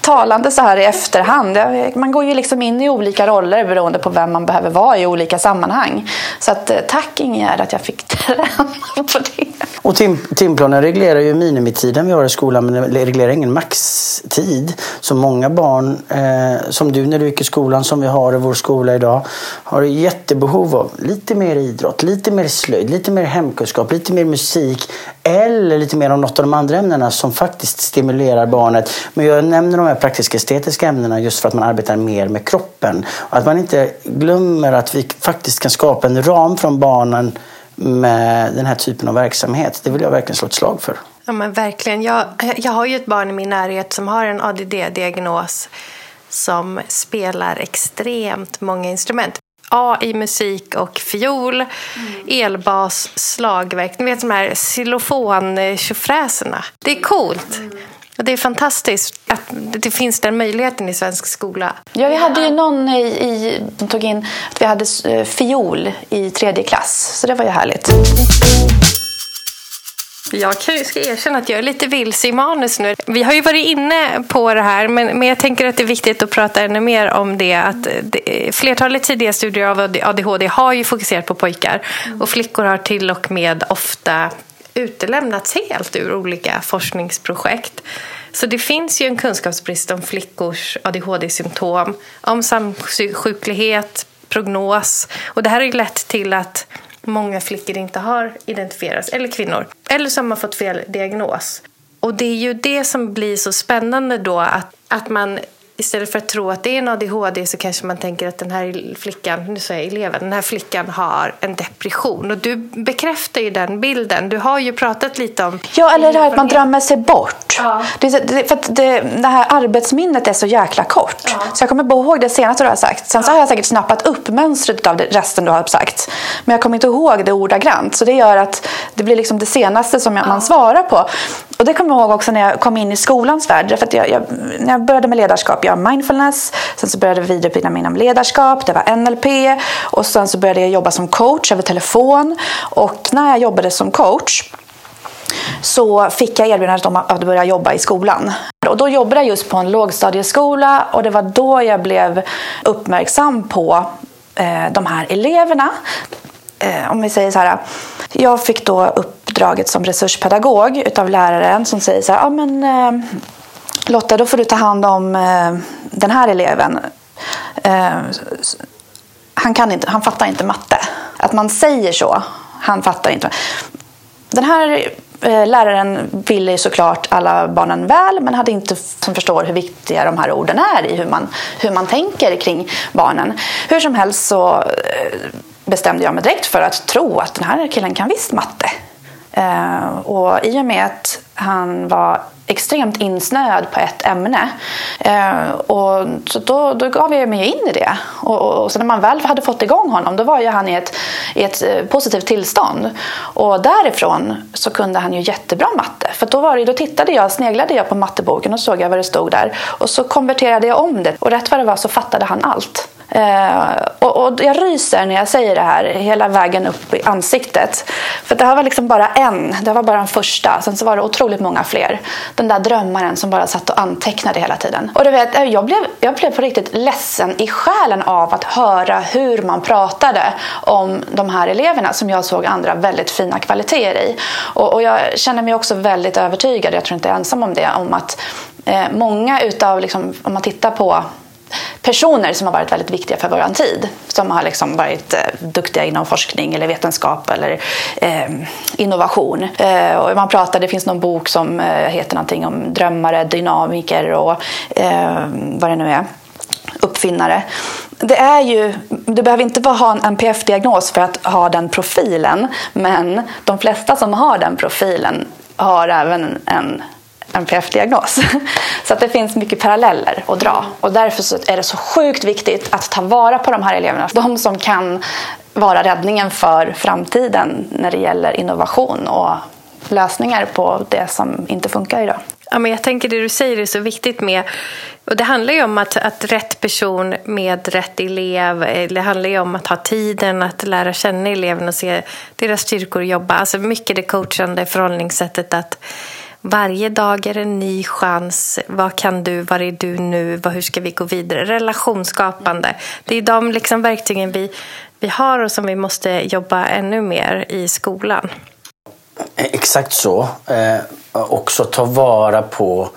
talande så här i efterhand. Man går ju liksom in i olika roller beroende på vem man behöver vara i olika sammanhang. Så att, eh, tack Ingegärd att jag fick träna på det. Och tim timplanen reglerar ju minimitiden vi har i skolan men den reglerar ingen maxtid. Så många barn, eh, som du när du gick i skolan, som vi har i vår skola idag, har jättebehov av lite mer idrott, lite mer slöjd, lite mer hemkunskap, lite mer musik eller lite mer om något av de andra ämnena som faktiskt stimulerar barnet. Men jag nämner de här praktiska estetiska ämnena just för att man arbetar mer med kroppen. Och att man inte glömmer att vi faktiskt kan skapa en ram från barnen med den här typen av verksamhet. Det vill jag verkligen slå ett slag för. Ja men verkligen. Jag, jag har ju ett barn i min närhet som har en ADD-diagnos som spelar extremt många instrument. A i musik och fiol, mm. elbas, slagverk. Ni vet de här xylofon-tjofräserna. Det är coolt. Mm. Och det är fantastiskt att det finns den möjligheten i svensk skola. Ja, vi hade ju någon i, i som tog in att vi hade eh, fiol i tredje klass, så det var ju härligt. Jag ska erkänna att jag är lite vilse i manus nu. Vi har ju varit inne på det här, men, men jag tänker att det är viktigt att prata ännu mer om det. Att det, flertalet tidiga studier av ADHD har ju fokuserat på pojkar och flickor har till och med ofta utelämnats helt ur olika forskningsprojekt. Så det finns ju en kunskapsbrist om flickors ADHD-symptom, om samsjuklighet, prognos. Och det här har ju lett till att många flickor inte har identifierats, eller kvinnor, eller som har fått fel diagnos. Och det är ju det som blir så spännande då, att, att man istället för att tro att det är en ADHD så kanske man tänker att den här flickan, nu säger jag eleven, den här flickan har en depression. Och du bekräftar ju den bilden. Du har ju pratat lite om... Ja, eller det här att man drömmer sig bort. Ja. Det, det, för att det, det, här arbetsminnet är så jäkla kort. Ja. Så jag kommer bara ihåg det senaste du har sagt. Sen så har jag säkert snappat upp mönstret av resten du har sagt. Men jag kommer inte ihåg det ordagrant. Så det gör att det blir liksom det senaste som jag, ja. man svarar på. Och det kommer jag ihåg också när jag kom in i skolans värld. För att jag, jag, när jag började med ledarskap, jag mindfulness, sen så började jag vidareutbilda mig inom ledarskap, det var NLP och sen så började jag jobba som coach över telefon. Och när jag jobbade som coach så fick jag erbjudandet om att börja jobba i skolan. Och då jobbade jag just på en lågstadieskola och det var då jag blev uppmärksam på eh, de här eleverna. Eh, om vi säger så här, jag fick då uppdraget som resurspedagog utav läraren som säger så här, ja men eh, Lotta, då får du ta hand om eh, den här eleven. Eh, han, kan inte, han fattar inte matte. Att man säger så. Han fattar inte. Den här eh, läraren ville såklart alla barnen väl men hade inte som förstår hur viktiga de här orden är i hur man, hur man tänker kring barnen. Hur som helst så eh, bestämde jag mig direkt för att tro att den här killen kan visst matte. Eh, och i och med att han var extremt insnöad på ett ämne. Eh, och så då, då gav jag mig in i det. Och, och, och, sen när man väl hade fått igång honom då var ju han i ett, i ett eh, positivt tillstånd. Och därifrån så kunde han ju jättebra matte. För då, var det, då tittade jag, sneglade jag på matteboken och såg jag vad det stod där. Och så konverterade jag om det och rätt vad det var så fattade han allt. Eh, och, och, jag ryser när jag säger det här hela vägen upp i ansiktet. För det här var liksom bara en, det var bara den första. Sen så var det otroligt många fler. Den där drömmaren som bara satt och antecknade hela tiden. Och du vet, eh, jag blev, jag blev på riktigt ledsen i själen av att höra hur man pratade om de här eleverna som jag såg andra väldigt fina kvaliteter i. Och, och jag känner mig också väldigt övertygad, jag tror inte jag är ensam om det, om att eh, många utav, liksom, om man tittar på personer som har varit väldigt viktiga för vår tid. Som har liksom varit eh, duktiga inom forskning eller vetenskap eller eh, innovation. Eh, och man pratar, det finns någon bok som eh, heter någonting om drömmare, dynamiker och eh, vad det nu är uppfinnare. Det är ju, du behöver inte bara ha en NPF-diagnos för att ha den profilen men de flesta som har den profilen har även en NPF-diagnos. Så att det finns mycket paralleller att dra. Och därför är det så sjukt viktigt att ta vara på de här eleverna. De som kan vara räddningen för framtiden när det gäller innovation och lösningar på det som inte funkar idag. Ja, men jag tänker det du säger är så viktigt med och det handlar ju om att, att rätt person med rätt elev. Det handlar ju om att ha tiden att lära känna eleven och se deras styrkor och jobba. Alltså mycket det coachande förhållningssättet att varje dag är en ny chans. Vad kan du? Var är du nu? Hur ska vi gå vidare? Relationsskapande. Det är de liksom verktygen vi, vi har och som vi måste jobba ännu mer i skolan. Exakt så. Eh, också ta vara på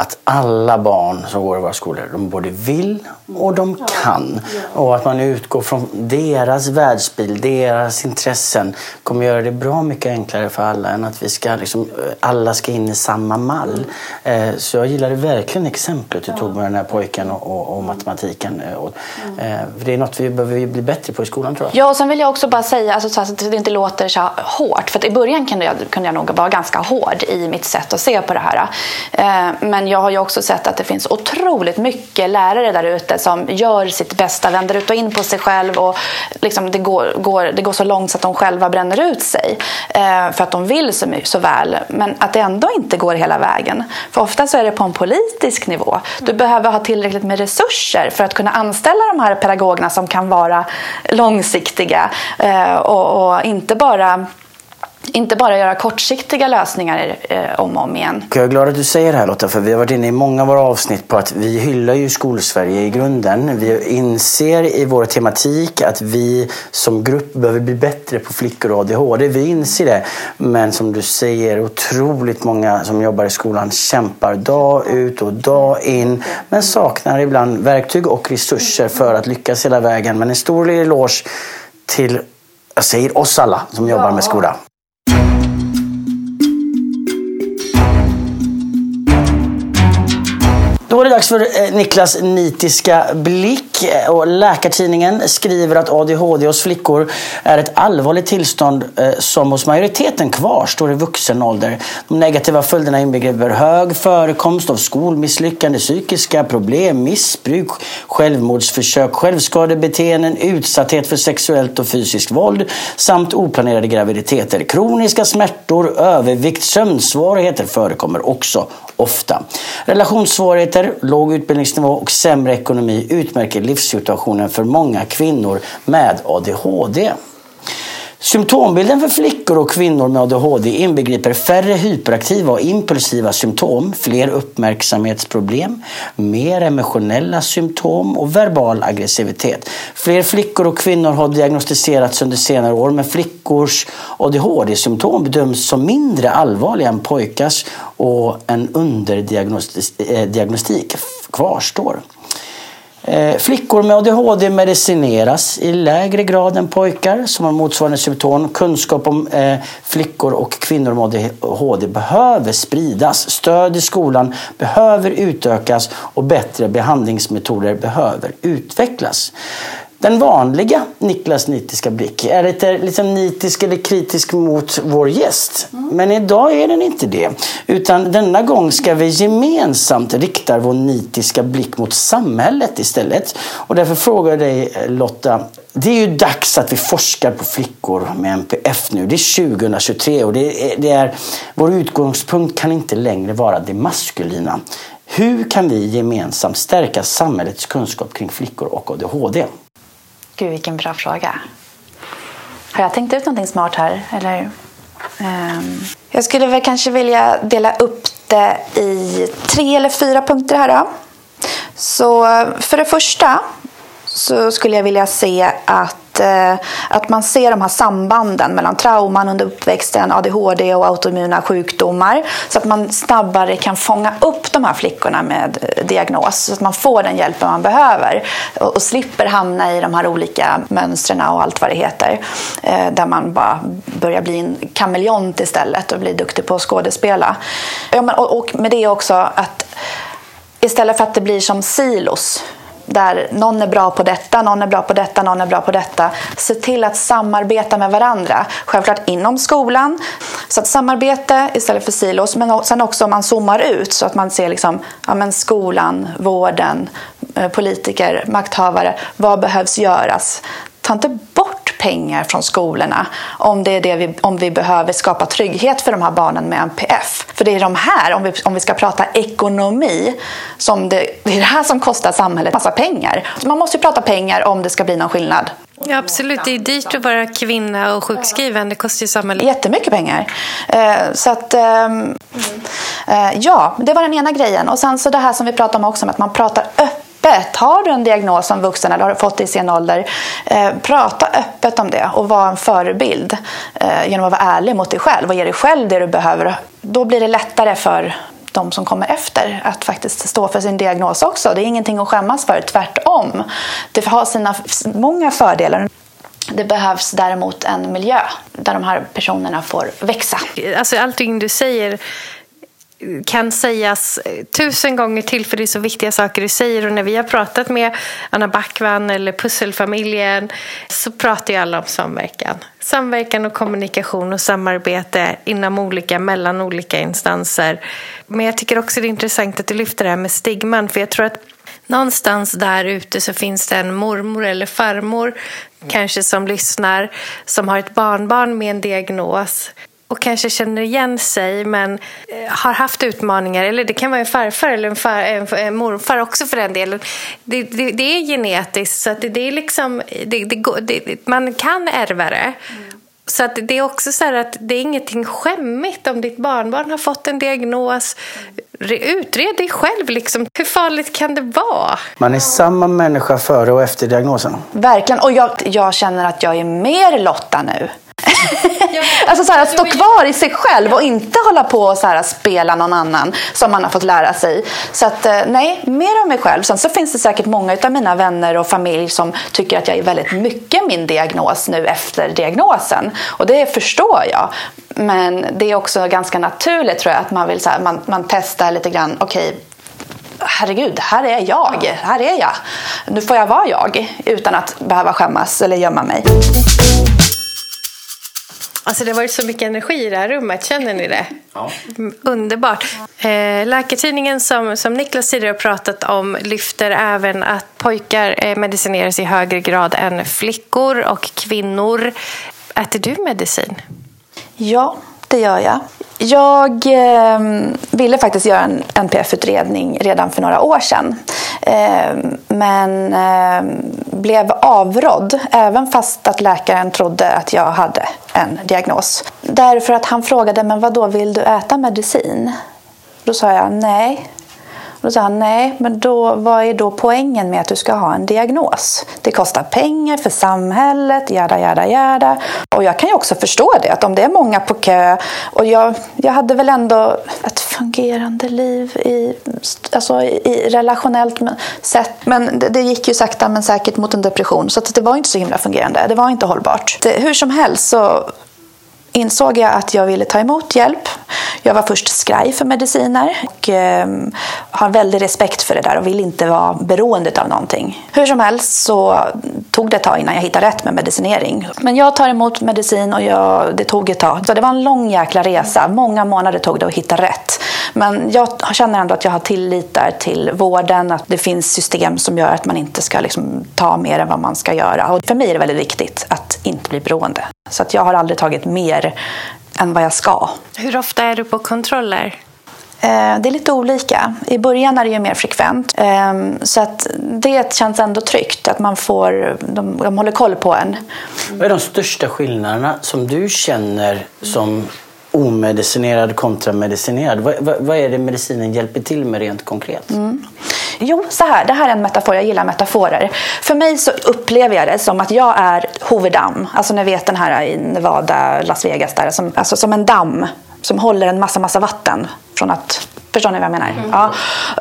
att alla barn som går i våra skolor, de både vill och de kan. Och att man utgår från deras världsbild, deras intressen kommer göra det bra mycket enklare för alla än att vi ska liksom, alla ska in i samma mall. Eh, så jag gillade verkligen exemplet du tog med den här pojken och, och, och matematiken. Eh, och, eh, det är något vi behöver bli bättre på i skolan tror jag. Ja, och sen vill jag också bara säga alltså, så att det inte låter så hårt. För i början kunde jag, kunde jag nog vara ganska hård i mitt sätt att se på det här. Men jag har ju också sett att det finns otroligt mycket lärare där ute som gör sitt bästa, vänder ut och in på sig själv och liksom det, går, går, det går så långt så att de själva bränner ut sig eh, för att de vill så, så väl. Men att det ändå inte går hela vägen. För ofta så är det på en politisk nivå. Du behöver ha tillräckligt med resurser för att kunna anställa de här pedagogerna som kan vara långsiktiga eh, och, och inte bara inte bara göra kortsiktiga lösningar eh, om och om igen. Jag är glad att du säger det här Lotta, för vi har varit inne i många av våra avsnitt på att vi hyllar ju Skolsverige i grunden. Vi inser i vår tematik att vi som grupp behöver bli bättre på flickor och ADHD. Vi inser det. Men som du säger, otroligt många som jobbar i skolan kämpar dag ut och dag in men saknar ibland verktyg och resurser för att lyckas hela vägen. Men en stor eloge till jag säger oss alla som jobbar med skola. Då är det dags för eh, Niklas nitiska blick. Eh, och Läkartidningen skriver att ADHD hos flickor är ett allvarligt tillstånd eh, som hos majoriteten kvarstår i vuxen ålder. De negativa följderna inbegriper hög förekomst av skolmisslyckande, psykiska problem, missbruk, självmordsförsök, självskadebeteenden, utsatthet för sexuellt och fysiskt våld samt oplanerade graviditeter. Kroniska smärtor, övervikt, sömnsvårigheter förekommer också ofta. Relationssvårigheter, låg utbildningsnivå och sämre ekonomi utmärker livssituationen för många kvinnor med ADHD. Symptombilden för flickor och kvinnor med ADHD inbegriper färre hyperaktiva och impulsiva symptom, fler uppmärksamhetsproblem, mer emotionella symptom och verbal aggressivitet. Fler flickor och kvinnor har diagnostiserats under senare år men flickors ADHD-symptom bedöms som mindre allvarliga än pojkars och en underdiagnostik eh, kvarstår. Eh, flickor med ADHD medicineras i lägre grad än pojkar som har motsvarande symptom. Kunskap om eh, flickor och kvinnor med ADHD behöver spridas. Stöd i skolan behöver utökas och bättre behandlingsmetoder behöver utvecklas. Den vanliga Niklas nitiska blick är lite liksom nitisk eller kritisk mot vår gäst. Mm. Men idag är den inte det. Utan denna gång ska vi gemensamt rikta vår nitiska blick mot samhället istället. Och därför frågar jag dig Lotta. Det är ju dags att vi forskar på flickor med MPF nu. Det är 2023 och det är, det är, vår utgångspunkt kan inte längre vara det maskulina. Hur kan vi gemensamt stärka samhällets kunskap kring flickor och ADHD? Gud, vilken bra fråga. Har jag tänkt ut någonting smart här? Eller? Um, jag skulle väl kanske vilja dela upp det i tre eller fyra punkter här. Då. Så för det första så skulle jag vilja se att att, att man ser de här sambanden mellan trauman under uppväxten, ADHD och autoimmuna sjukdomar så att man snabbare kan fånga upp de här flickorna med eh, diagnos så att man får den hjälpen man behöver och, och slipper hamna i de här olika mönstren och allt vad det heter eh, där man bara börjar bli en kameleont istället och blir duktig på att skådespela. Ja, men, och, och med det också att istället för att det blir som silos där någon är bra på detta, någon är bra på detta, någon är bra på detta. Se till att samarbeta med varandra. Självklart inom skolan. Så att samarbete istället för silos. Men sen också om man zoomar ut så att man ser liksom, ja, men skolan, vården, eh, politiker, makthavare. Vad behövs göras? Ta inte bort pengar från skolorna om, det är det vi, om vi behöver skapa trygghet för de här barnen med NPF. För det är de här, om vi, om vi ska prata ekonomi, som det, det är det här som kostar samhället massa pengar. Så man måste ju prata pengar om det ska bli någon skillnad. Ja, absolut. Det är dyrt att vara kvinna och sjukskriven. Det kostar ju samhället. Jättemycket pengar. Eh, så att, ehm, eh, ja, det var den ena grejen. Och sen så det här som vi pratade om också, att man pratar öppet öppet. Har du en diagnos som vuxen eller har du fått det i sen ålder, eh, prata öppet om det och var en förebild eh, genom att vara ärlig mot dig själv och ge dig själv det du behöver. Då blir det lättare för de som kommer efter att faktiskt stå för sin diagnos också. Det är ingenting att skämmas för, tvärtom. Det har sina många fördelar. Det behövs däremot en miljö där de här personerna får växa. Alltså allting du säger kan sägas eh, tusen gånger till för det är så viktiga saker du säger. Och när vi har pratat med Anna Backman eller Pusselfamiljen så pratar ju alla om samverkan. Samverkan och kommunikation och samarbete inom olika, mellan olika instanser. Men jag tycker också det är intressant att du lyfter det här med stigman för jag tror att Någonstans där ute så finns det en mormor eller farmor kanske som lyssnar som har ett barnbarn med en diagnos och kanske känner igen sig men eh, har haft utmaningar. Eller det kan vara en farfar eller en, far, en morfar också för den delen. Det, det, det är genetiskt så att det, det är liksom, det, man kan ärva det. Mm. Så att det är också så att det är ingenting skämmigt om ditt barnbarn har fått en diagnos. Utred dig själv. Liksom. Hur farligt kan det vara? Man är samma människa före och efter diagnosen. Verkligen. Och jag, jag känner att jag är mer Lotta nu alltså så här, att stå kvar i sig själv och inte hålla på och så här, spela någon annan som man har fått lära sig. Så att eh, nej, mer av mig själv. Sen så finns det säkert många av mina vänner och familj som tycker att jag är väldigt mycket min diagnos nu efter diagnosen. Och det förstår jag. Men det är också ganska naturligt tror jag att man vill så här, man, man testar lite grann. Okej, okay, herregud, här är jag, här är jag. Nu får jag vara jag utan att behöva skämmas eller gömma mig. Alltså det har varit så mycket energi i det här rummet, känner ni det? Ja. Underbart. Eh, Läkartidningen som, som Niklas tidigare har pratat om lyfter även att pojkar eh, medicineras i högre grad än flickor och kvinnor. Äter du medicin? Ja, det gör jag. Jag eh, ville faktiskt göra en NPF-utredning redan för några år sedan. Eh, men eh, blev avrådd, även fast att läkaren trodde att jag hade en diagnos. Därför att han frågade, men vad då vill du äta medicin? Då sa jag nej, då sa han, nej, men då, vad är då poängen med att du ska ha en diagnos? Det kostar pengar för samhället, jada, jada, jada. Och jag kan ju också förstå det, att om det är många på kö och jag, jag hade väl ändå ett fungerande liv i, alltså i relationellt sätt. Men det, det gick ju sakta men säkert mot en depression, så det var inte så himla fungerande. Det var inte hållbart. Det, hur som helst så insåg jag att jag ville ta emot hjälp. Jag var först skraj för mediciner och eh, har väldigt respekt för det där och vill inte vara beroende av någonting. Hur som helst så tog det ett tag innan jag hittade rätt med medicinering. Men jag tar emot medicin och jag, det tog ett tag. Så det var en lång jäkla resa. Många månader tog det att hitta rätt. Men jag känner ändå att jag har tillit där till vården, att det finns system som gör att man inte ska liksom ta mer än vad man ska göra. Och för mig är det väldigt viktigt att inte bli beroende. Så att jag har aldrig tagit mer än vad jag ska. Hur ofta är du på kontroller? Eh, det är lite olika. I början är det ju mer frekvent. Ehm, så att det känns ändå tryggt att man får, de, de håller koll på en. Vad är de största skillnaderna som du känner som omedicinerad kontra medicinerad? Vad, vad, vad, är det medicinen hjälper till med rent konkret? Mm. Jo, så här. Det här är en metafor. Jag gillar metaforer. För mig så upplever jag det som att jag är Hoover Dam. Alltså ni vet den här i Nevada, Las Vegas där. Som, alltså som en damm som håller en massa, massa vatten från att Förstår ni vad jag menar? Mm. Ja.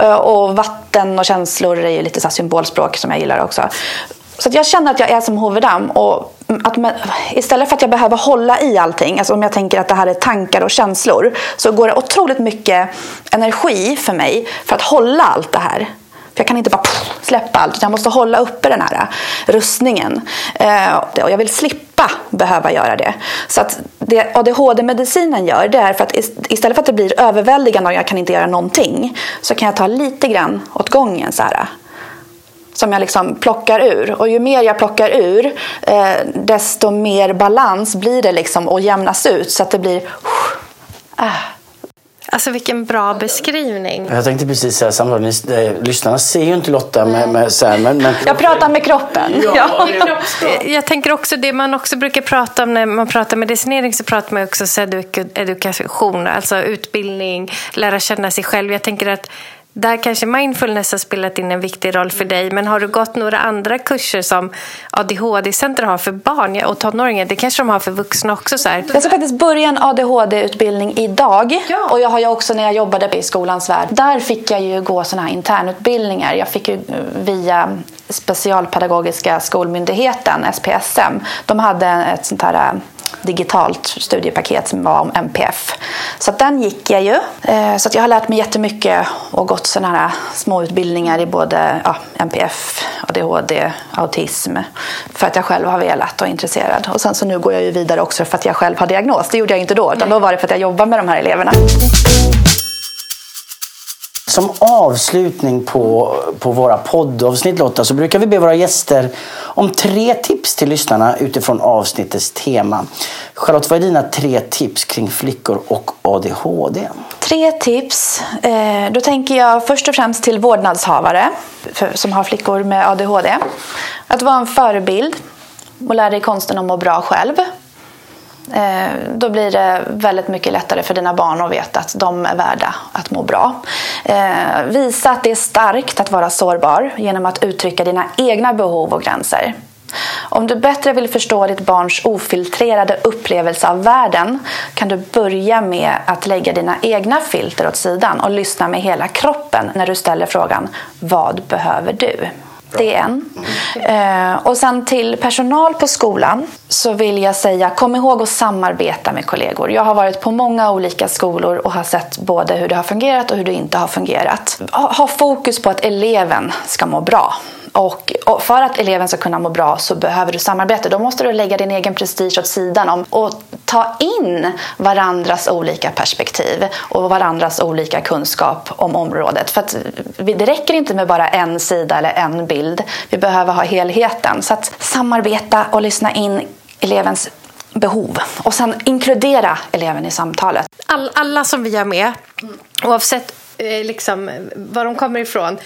Eh, och vatten och känslor är ju lite så symbolspråk som jag gillar också. Så jag känner att jag är som Hoverdam. Och att man, istället för att jag behöver hålla i allting, alltså om jag tänker att det här är tankar och känslor, så går det otroligt mycket energi för mig för att hålla allt det här. För jag kan inte bara släppa allt, utan jag måste hålla uppe den här äh, rustningen. Eh, och jag vill slippa behöva göra det. Så att det ADHD-medicinen gör, det är för att istället för att det blir överväldigande och jag kan inte göra någonting, så kan jag ta lite grann åt gången. Så här som jag liksom plockar ur. Och ju mer jag plockar ur, eh, desto mer balans blir det liksom och jämnas ut så att det blir... Uh, Alltså vilken bra beskrivning. Jag tänkte precis säga samma sak. Eh, lyssnarna ser ju inte Lotta med, med så här, men, men... Jag pratar med kroppen. Ja. ja. Jag tänker också det man också brukar prata om när man pratar medicinering så pratar man också om edukation, alltså utbildning, lära känna sig själv. Jag tänker att där kanske mindfulness har spelat in en viktig roll för dig. Men har du gått några andra kurser som ADHD-center har för barn och tonåringar? Det kanske de har för vuxna också? Så här. Jag ska faktiskt börja en ADHD-utbildning idag. Ja. Och jag har ju också när jag jobbade i skolans värld. Där fick jag ju gå sådana här internutbildningar. Jag fick ju via Specialpedagogiska skolmyndigheten, SPSM. De hade ett sånt här digitalt studiepaket som var om MPF. Så den gick jag ju. Eh, så jag har lärt mig jättemycket och gått sådana här små utbildningar i både ja, MPF, ADHD, autism. För att jag själv har velat och är intresserad. Och sen så nu går jag ju vidare också för att jag själv har diagnos. Det gjorde jag inte då, utan då var det för att jag jobbar med de här eleverna. Som avslutning på, på våra poddavsnitt Lotta så brukar vi be våra gäster om tre tips till lyssnarna utifrån avsnittets tema. Charlotte, vad är dina tre tips kring flickor och ADHD? Tre tips. Eh, då tänker jag först och främst till vårdnadshavare som har flickor med ADHD. Att vara en förebild och lära dig konsten att må bra själv. Eh, då blir det väldigt mycket lättare för dina barn att veta att de är värda att må bra. Eh, visa att det är starkt att vara sårbar genom att uttrycka dina egna behov och gränser. Om du bättre vill förstå ditt barns ofiltrerade upplevelse av världen kan du börja med att lägga dina egna filter åt sidan och lyssna med hela kroppen när du ställer frågan Vad behöver du? Det är en. Mm. och sen till personal på skolan så vill jag säga kom ihåg att samarbeta med kollegor. Jag har varit på många olika skolor och har sett både hur det har fungerat och hur det inte har fungerat. Ha fokus på att eleven ska må bra. Och, och, för att eleven ska kunna må bra så behöver du samarbete. Då måste du lägga din egen prestige åt sidan om och ta in varandras olika perspektiv och varandras olika kunskap om området. För att det räcker inte med bara en sida eller en bild. Vi behöver ha helheten. Så att samarbeta och lyssna in elevens behov och sen inkludera eleven i samtalet. All, alla som vi har med, oavsett eh, liksom, var de kommer ifrån,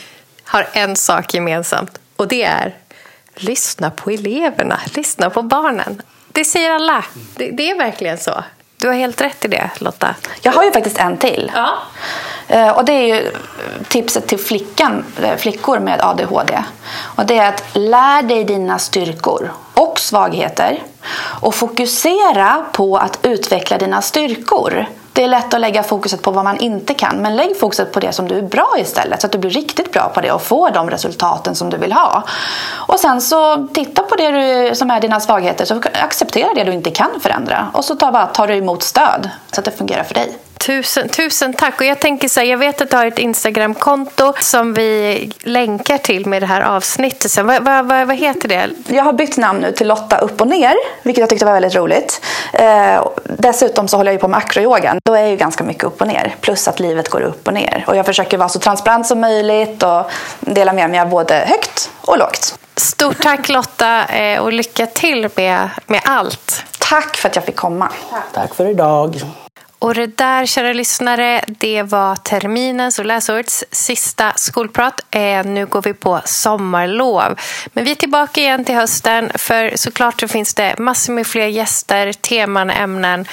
har en sak gemensamt och det är lyssna på eleverna, lyssna på barnen. Det säger alla. Det, det, är verkligen så. Du har helt rätt i det, Lotta. Jag har ju faktiskt en till. Ja. Eh, och det är ju tipset till flickan, eh, flickor med ADHD. Och det är att lär dig dina styrkor och svagheter och fokusera på att utveckla dina styrkor. Det är lätt att lägga fokuset på vad man inte kan, men lägg fokuset på det som du är bra istället så att du blir riktigt bra på det och får de resultaten som du vill ha. Och sen så titta på det du, som är dina svagheter, så acceptera det du inte kan förändra och så tar du emot stöd så att det fungerar för dig. Tusen, tusen tack. Och jag tänker så här, jag vet att du har ett Instagramkonto som vi länkar till med det här avsnittet. Så vad, vad, vad, heter det? Jag har bytt namn nu till Lotta upp och ner, vilket jag tyckte var väldigt roligt. Eh, dessutom så håller jag ju på med akroyogan. Då är ju ganska mycket upp och ner. Plus att livet går upp och ner. Och jag försöker vara så transparent som möjligt och dela med mig av både högt och lågt. Stort tack Lotta eh, och lycka till med, med allt. Tack för att jag fick komma. Tack för idag. Och det där, kära lyssnare, det var terminens och läsårets sista skolprat. Eh, nu går vi på sommarlov. Men vi är tillbaka igen till hösten, för såklart så finns det massor med fler gäster, teman, ämnen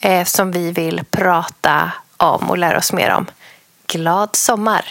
eh, som vi vill prata om och lära oss mer om. Glad sommar!